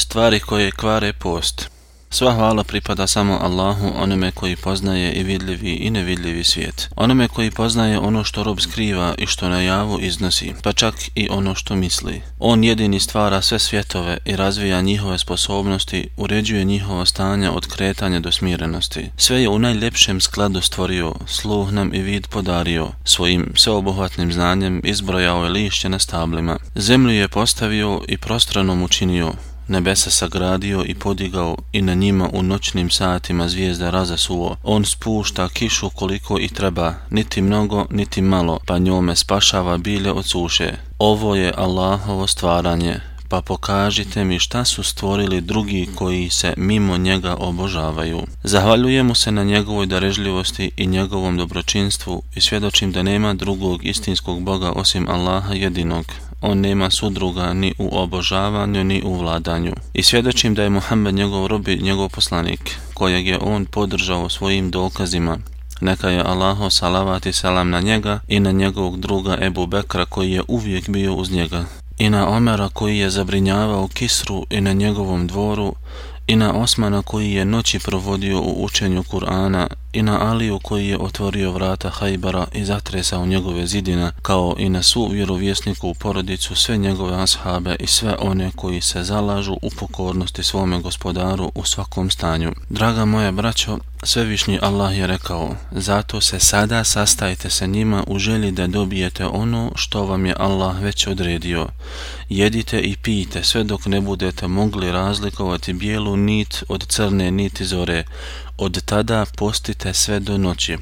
Stvari koje kvare post. Sva hvala pripada samo Allahu, onome koji poznaje i vidljivi i nevidljivi svijet. Onome koji poznaje ono što rob skriva i što na javu iznosi, pa čak i ono što misli. On jedini stvara sve svjetove i razvija njihove sposobnosti, uređuje njihovo stanje od kretanja do smirenosti. Sve je u najljepšem skladu stvorio, sluh nam i vid podario, svojim sveobuhvatnim znanjem izbrojao je lišće na stablima. Zemlju je postavio i prostranom učinio, nebesa sagradio i podigao i na njima u noćnim satima zvijezda razasuo. On spušta kišu koliko i treba, niti mnogo, niti malo, pa njome spašava bilje od suše. Ovo je Allahovo stvaranje, pa pokažite mi šta su stvorili drugi koji se mimo njega obožavaju. Zahvaljujemo se na njegovoj darežljivosti i njegovom dobročinstvu i svjedočim da nema drugog istinskog Boga osim Allaha jedinog, on nema sudruga ni u obožavanju ni u vladanju. I svjedočim da je Muhammed njegov robi njegov poslanik, kojeg je on podržao svojim dokazima. Neka je Allaho salavat i salam na njega i na njegovog druga Ebu Bekra koji je uvijek bio uz njega. I na Omera koji je zabrinjavao Kisru i na njegovom dvoru i na Osmana koji je noći provodio u učenju Kur'ana i na Aliju koji je otvorio vrata Hajbara i zatresao njegove zidina, kao i na svu vjerovjesniku u porodicu sve njegove ashabe i sve one koji se zalažu u pokornosti svome gospodaru u svakom stanju. Draga moja braćo, Svevišnji Allah je rekao, zato se sada sastajte sa njima u želji da dobijete ono što vam je Allah već odredio. Jedite i pijte sve dok ne budete mogli razlikovati bijelu nit od crne niti zore. Od tada postite sve do noći.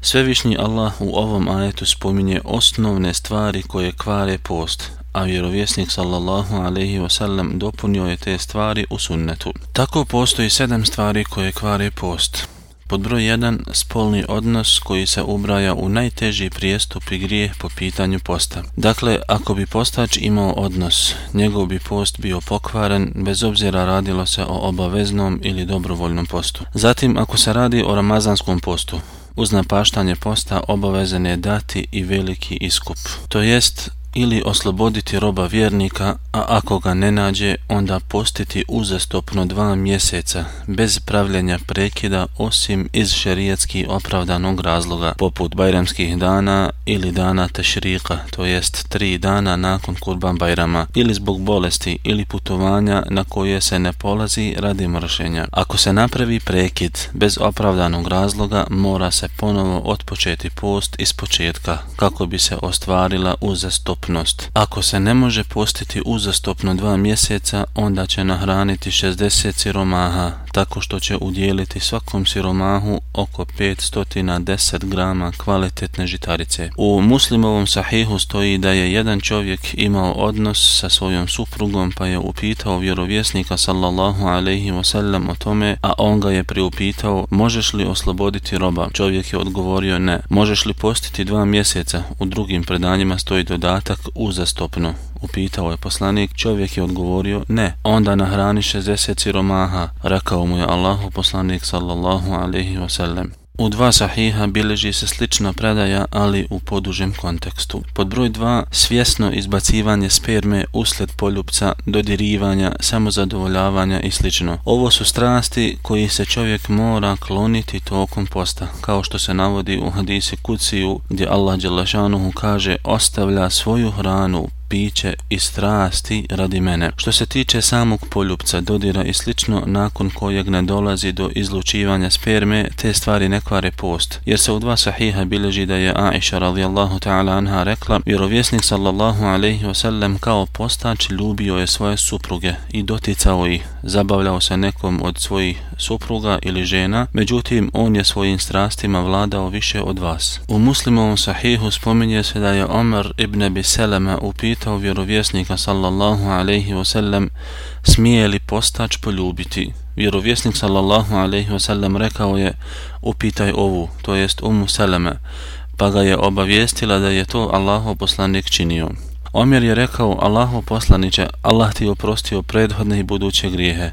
Svevišnji Allah u ovom ajetu spominje osnovne stvari koje kvare post, a vjerovjesnik sallallahu alaihi wasallam dopunio je te stvari u sunnetu. Tako postoji sedam stvari koje kvare post. Pod broj 1. Spolni odnos koji se ubraja u najteži prijestup i grijeh po pitanju posta. Dakle, ako bi postač imao odnos, njegov bi post bio pokvaren bez obzira radilo se o obaveznom ili dobrovoljnom postu. Zatim, ako se radi o ramazanskom postu, uz napaštanje posta obavezan je dati i veliki iskup. To jest, ili osloboditi roba vjernika, a ako ga ne nađe, onda postiti uzastopno dva mjeseca, bez pravljenja prekida osim iz šerijetski opravdanog razloga, poput bajramskih dana ili dana tešrika, to jest tri dana nakon kurban bajrama, ili zbog bolesti ili putovanja na koje se ne polazi radi mršenja. Ako se napravi prekid bez opravdanog razloga, mora se ponovo otpočeti post iz početka, kako bi se ostvarila uzastopna uzastopnost. Ako se ne može postiti uzastopno dva mjeseca, onda će nahraniti 60 siromaha, tako što će udjeliti svakom siromahu oko 510 grama kvalitetne žitarice. U muslimovom sahihu stoji da je jedan čovjek imao odnos sa svojom suprugom pa je upitao vjerovjesnika sallallahu alaihi wasallam o tome, a on ga je priupitao možeš li osloboditi roba? Čovjek je odgovorio ne. Možeš li postiti dva mjeseca? U drugim predanjima stoji dodatak dodatak uzastopno? Upitao je poslanik, čovjek je odgovorio, ne. Onda nahrani 60 siromaha, rekao mu je Allahu poslanik sallallahu alaihi wasallam. U dva sahiha bilježi se slična predaja, ali u podužem kontekstu. Pod broj 2, svjesno izbacivanje sperme usled poljupca, dodirivanja, samozadovoljavanja i slično. Ovo su strasti koji se čovjek mora kloniti tokom posta, kao što se navodi u hadisi Kuciju, gdje Allah Đelešanuhu kaže ostavlja svoju hranu piće i strasti radi mene. Što se tiče samog poljupca, dodira i slično, nakon kojeg ne dolazi do izlučivanja sperme, te stvari ne kvare post. Jer se u dva sahiha bileži da je Aisha radijallahu ta'ala anha rekla, vjerovjesnik sallallahu alaihi wasallam kao postač ljubio je svoje supruge i doticao ih, zabavljao se nekom od svojih supruga ili žena, međutim on je svojim strastima vladao više od vas. U muslimovom sahihu spominje se da je Omar ibn Abi Selema upitao upitao vjerovjesnika sallallahu alaihi wasallam smije li postač poljubiti. Vjerovjesnik sallallahu alaihi wasallam rekao je upitaj ovu, to jest umu seleme, pa ga je obavijestila da je to Allaho poslanik činio. Omer je rekao Allahu poslaniće, Allah ti oprostio prethodne i buduće grijehe.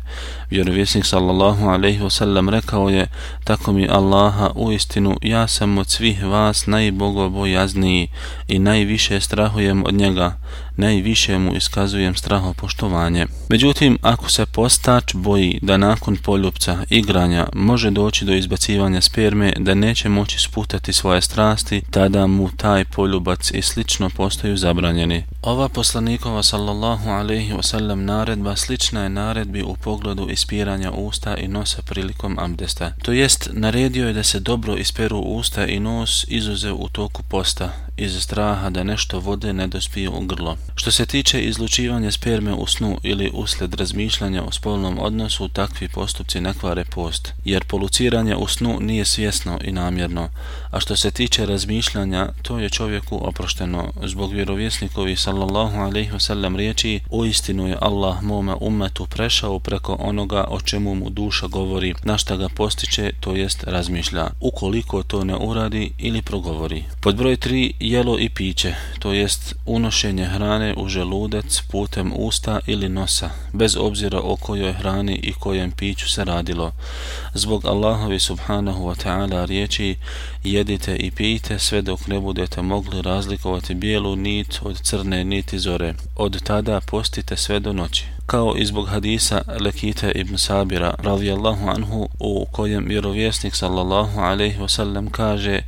Vjerovjesnik sallallahu alaihi wasallam rekao je, tako mi Allaha u istinu, ja sam od svih vas najbogobojazniji i najviše strahujem od njega najviše mu iskazujem strahopoštovanje. Međutim, ako se postač boji da nakon poljupca igranja može doći do izbacivanja sperme, da neće moći sputati svoje strasti, tada mu taj poljubac i slično postaju zabranjeni. Ova poslanikova sallallahu alaihi wasallam naredba slična je naredbi u pogledu ispiranja usta i nosa prilikom abdesta. To jest, naredio je da se dobro isperu usta i nos izuze u toku posta, iz straha da nešto vode ne dospije u grlo. Što se tiče izlučivanja sperme u snu ili usled razmišljanja o spolnom odnosu, takvi postupci ne kvare post, jer poluciranje u snu nije svjesno i namjerno, a što se tiče razmišljanja, to je čovjeku oprošteno. Zbog vjerovjesnikovi sallallahu alaihi wasallam riječi, u istinu je Allah mome umetu prešao preko onoga o čemu mu duša govori, na šta ga postiče, to jest razmišlja, ukoliko to ne uradi ili progovori. Pod broj 3 jelo i piće, to jest unošenje hrane u želudac putem usta ili nosa, bez obzira o kojoj hrani i kojem piću se radilo. Zbog Allahovi subhanahu wa ta'ala riječi jedite i pijte sve dok ne budete mogli razlikovati bijelu nit od crne niti zore. Od tada postite sve do noći kao i zbog hadisa Lekite ibn Sabira radijallahu anhu u kojem vjerovjesnik sallallahu alaihi wasallam kaže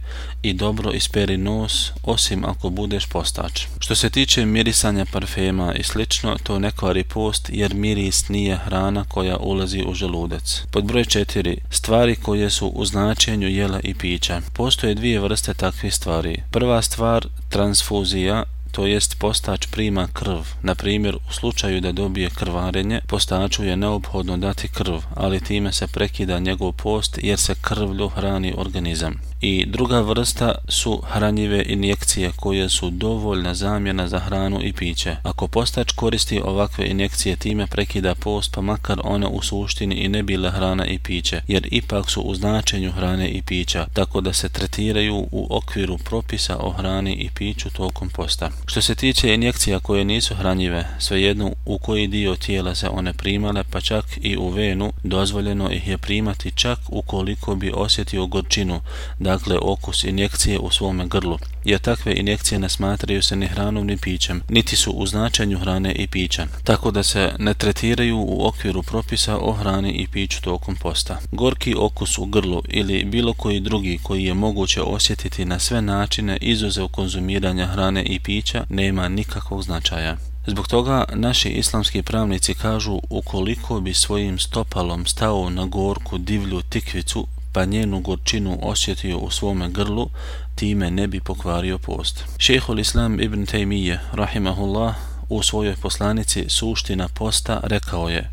i dobro isperi nos osim ako budeš postač. Što se tiče mirisanja parfema i slično, to ne kvari post jer miris nije hrana koja ulazi u želudac. Pod broj 4. stvari koje su u značenju jela i pića. Postoje dvije vrste takvih stvari. Prva stvar, transfuzija, to jest postač prima krv. Na primjer, u slučaju da dobije krvarenje, postaču je neophodno dati krv, ali time se prekida njegov post jer se krvlju hrani organizam. I druga vrsta su hranjive injekcije koje su dovoljna zamjena za hranu i piće. Ako postač koristi ovakve injekcije, time prekida post, pa makar one u suštini i ne bile hrana i piće, jer ipak su u značenju hrane i pića, tako da se tretiraju u okviru propisa o hrani i piću tokom posta. Što se tiče injekcija koje nisu hranjive, svejedno u koji dio tijela se one primale, pa čak i u venu, dozvoljeno ih je primati čak ukoliko bi osjetio gorčinu, dakle okus injekcije u svome grlu, jer takve injekcije ne smatraju se ni hranom ni pićem, niti su u značenju hrane i pića, tako da se ne tretiraju u okviru propisa o hrani i piću tokom posta. Gorki okus u grlu ili bilo koji drugi koji je moguće osjetiti na sve načine izuzev konzumiranja hrane i pića nema nikakvog značaja. Zbog toga naši islamski pravnici kažu ukoliko bi svojim stopalom stao na gorku divlju tikvicu pa njenu gorčinu osjetio u svome grlu, time ne bi pokvario post. Šehol Islam ibn Taymiye, rahimahullah, u svojoj poslanici suština posta rekao je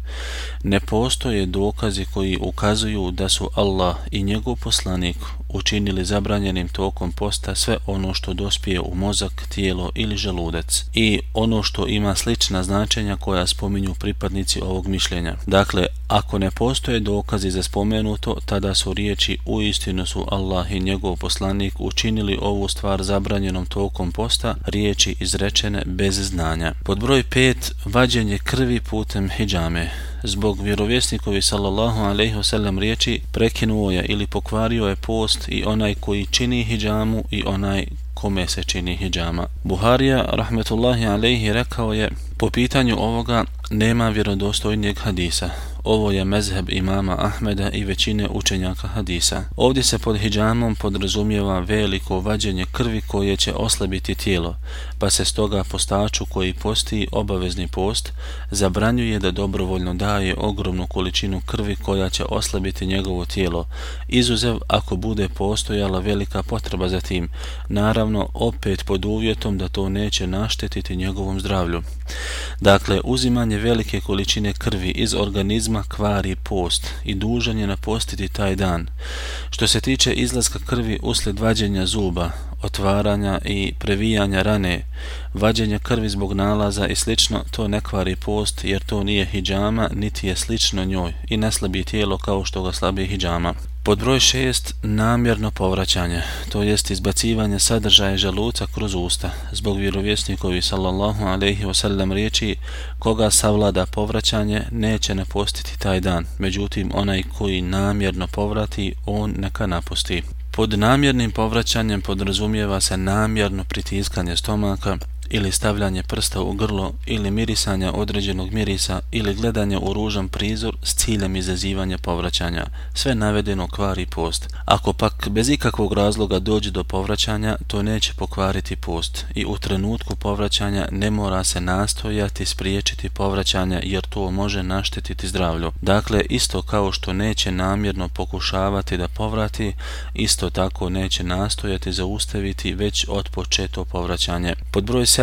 Ne postoje dokazi koji ukazuju da su Allah i njegov poslanik učinili zabranjenim tokom posta sve ono što dospije u mozak, tijelo ili želudac i ono što ima slična značenja koja spominju pripadnici ovog mišljenja. Dakle, ako ne postoje dokazi za spomenuto, tada su riječi u istinu su Allah i njegov poslanik učinili ovu stvar zabranjenom tokom posta, riječi izrečene bez znanja. Pod broj 5. Vađenje krvi putem hijjame zbog vjerovjesnikovi sallallahu alejhi ve sellem riječi prekinuo je ili pokvario je post i onaj koji čini hidžamu i onaj kome se čini hidžama. Buharija rahmetullahi alejhi rekao je po pitanju ovoga nema vjerodostojnijeg hadisa. Ovo je mezheb imama Ahmeda i većine učenjaka hadisa. Ovdje se pod hijjamom podrazumijeva veliko vađenje krvi koje će oslabiti tijelo, pa se stoga postaču koji posti obavezni post zabranjuje da dobrovoljno daje ogromnu količinu krvi koja će oslabiti njegovo tijelo, izuzev ako bude postojala velika potreba za tim, naravno opet pod uvjetom da to neće naštetiti njegovom zdravlju. Dakle, uzimanje velike količine krvi iz organizma kvari post i dužan je napostiti taj dan. Što se tiče izlaska krvi usled vađenja zuba, otvaranja i previjanja rane, vađenja krvi zbog nalaza i slično, to ne kvari post jer to nije hijjama niti je slično njoj i ne slabi tijelo kao što ga slabi hijjama. Pod broj šest, namjerno povraćanje, to jest izbacivanje sadržaja želuca kroz usta. Zbog vjerovjesnikovi sallallahu alaihi wasallam riječi, koga savlada povraćanje, neće napostiti taj dan. Međutim, onaj koji namjerno povrati, on neka napusti. Pod namjernim povraćanjem podrazumijeva se namjerno pritiskanje stomaka ili stavljanje prsta u grlo ili mirisanja određenog mirisa ili gledanje u ružan prizor s ciljem izazivanja povraćanja. Sve navedeno kvari post. Ako pak bez ikakvog razloga dođe do povraćanja, to neće pokvariti post i u trenutku povraćanja ne mora se nastojati spriječiti povraćanja jer to može naštetiti zdravlju. Dakle, isto kao što neće namjerno pokušavati da povrati, isto tako neće nastojati zaustaviti već odpočeto povraćanje. Pod broj 7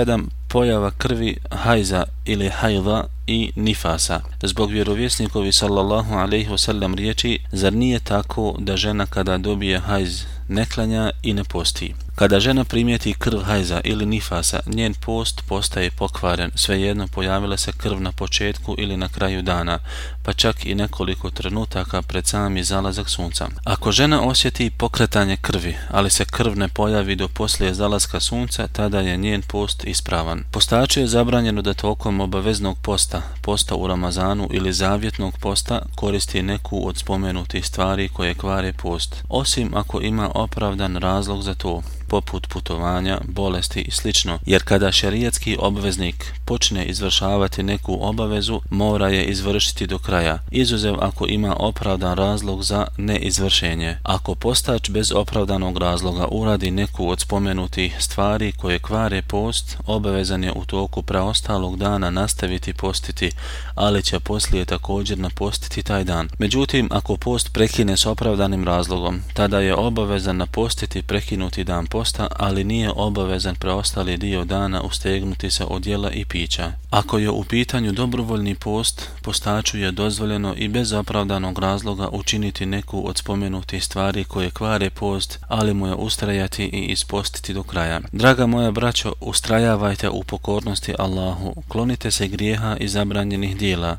pojava krvi hajza ili hajza i nifasa. Zbog vjerovjesnikovi sallallahu alaihi wasallam riječi, zar nije tako da žena kada dobije hajz neklanja i ne posti? Kada žena primijeti krv hajza ili nifasa, njen post postaje pokvaren, svejedno pojavila se krv na početku ili na kraju dana, pa čak i nekoliko trenutaka pred sami zalazak sunca. Ako žena osjeti pokretanje krvi, ali se krv ne pojavi do poslije zalaska sunca, tada je njen post ispravan. Postaču je zabranjeno da tokom obaveznog posta, posta u Ramazanu ili zavjetnog posta, koristi neku od spomenutih stvari koje kvare post, osim ako ima opravdan razlog za to poput putovanja, bolesti i sl. Jer kada šerijatski obveznik počne izvršavati neku obavezu, mora je izvršiti do kraja, izuzev ako ima opravdan razlog za neizvršenje. Ako postač bez opravdanog razloga uradi neku od spomenutih stvari koje kvare post, obavezan je u toku preostalog dana nastaviti postiti, ali će poslije također napostiti taj dan. Međutim, ako post prekine s opravdanim razlogom, tada je obavezan napostiti prekinuti dan posta, posta, ali nije obavezan preostali dio dana ustegnuti se od jela i pića. Ako je u pitanju dobrovoljni post, postaču je dozvoljeno i bez opravdanog razloga učiniti neku od spomenutih stvari koje kvare post, ali mu je ustrajati i ispostiti do kraja. Draga moja braćo, ustrajavajte u pokornosti Allahu, klonite se grijeha i zabranjenih dijela,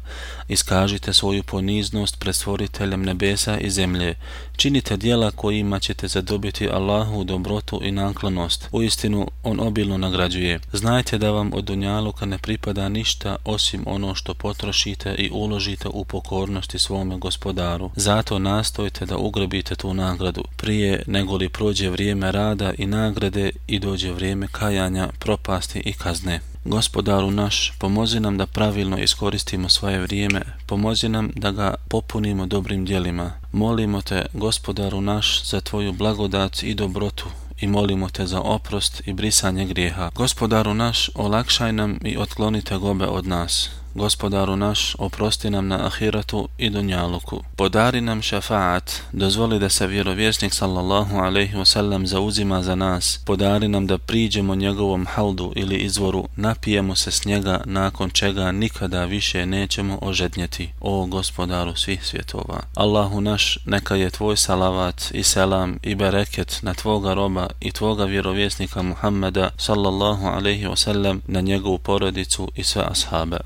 iskažite svoju poniznost pred stvoriteljem nebesa i zemlje, činite dijela kojima ćete zadobiti Allahu dobrotu i naklonost. U istinu, on obilno nagrađuje. Znajte da vam od dunjaluka ne pripada ništa osim ono što potrošite i uložite u pokornosti svome gospodaru. Zato nastojte da ugrabite tu nagradu prije nego li prođe vrijeme rada i nagrade i dođe vrijeme kajanja, propasti i kazne. Gospodaru naš, pomozi nam da pravilno iskoristimo svoje vrijeme, pomozi nam da ga popunimo dobrim dijelima. Molimo te, gospodaru naš, za tvoju blagodat i dobrotu i molimo te za oprost i brisanje grijeha. Gospodaru naš, olakšaj nam i otkloni tegobe od nas. Gospodaru naš, oprosti nam na ahiratu i dunjaluku. Podari nam šafaat, dozvoli da se vjerovjesnik sallallahu alaihi wasallam zauzima za nas. Podari nam da priđemo njegovom haldu ili izvoru, napijemo se s njega, nakon čega nikada više nećemo ožednjeti. O gospodaru svih svjetova. Allahu naš, neka je tvoj salavat i selam i bereket na tvoga roba i tvoga vjerovjesnika Muhammeda sallallahu alaihi wasallam na njegovu porodicu i sve ashabe.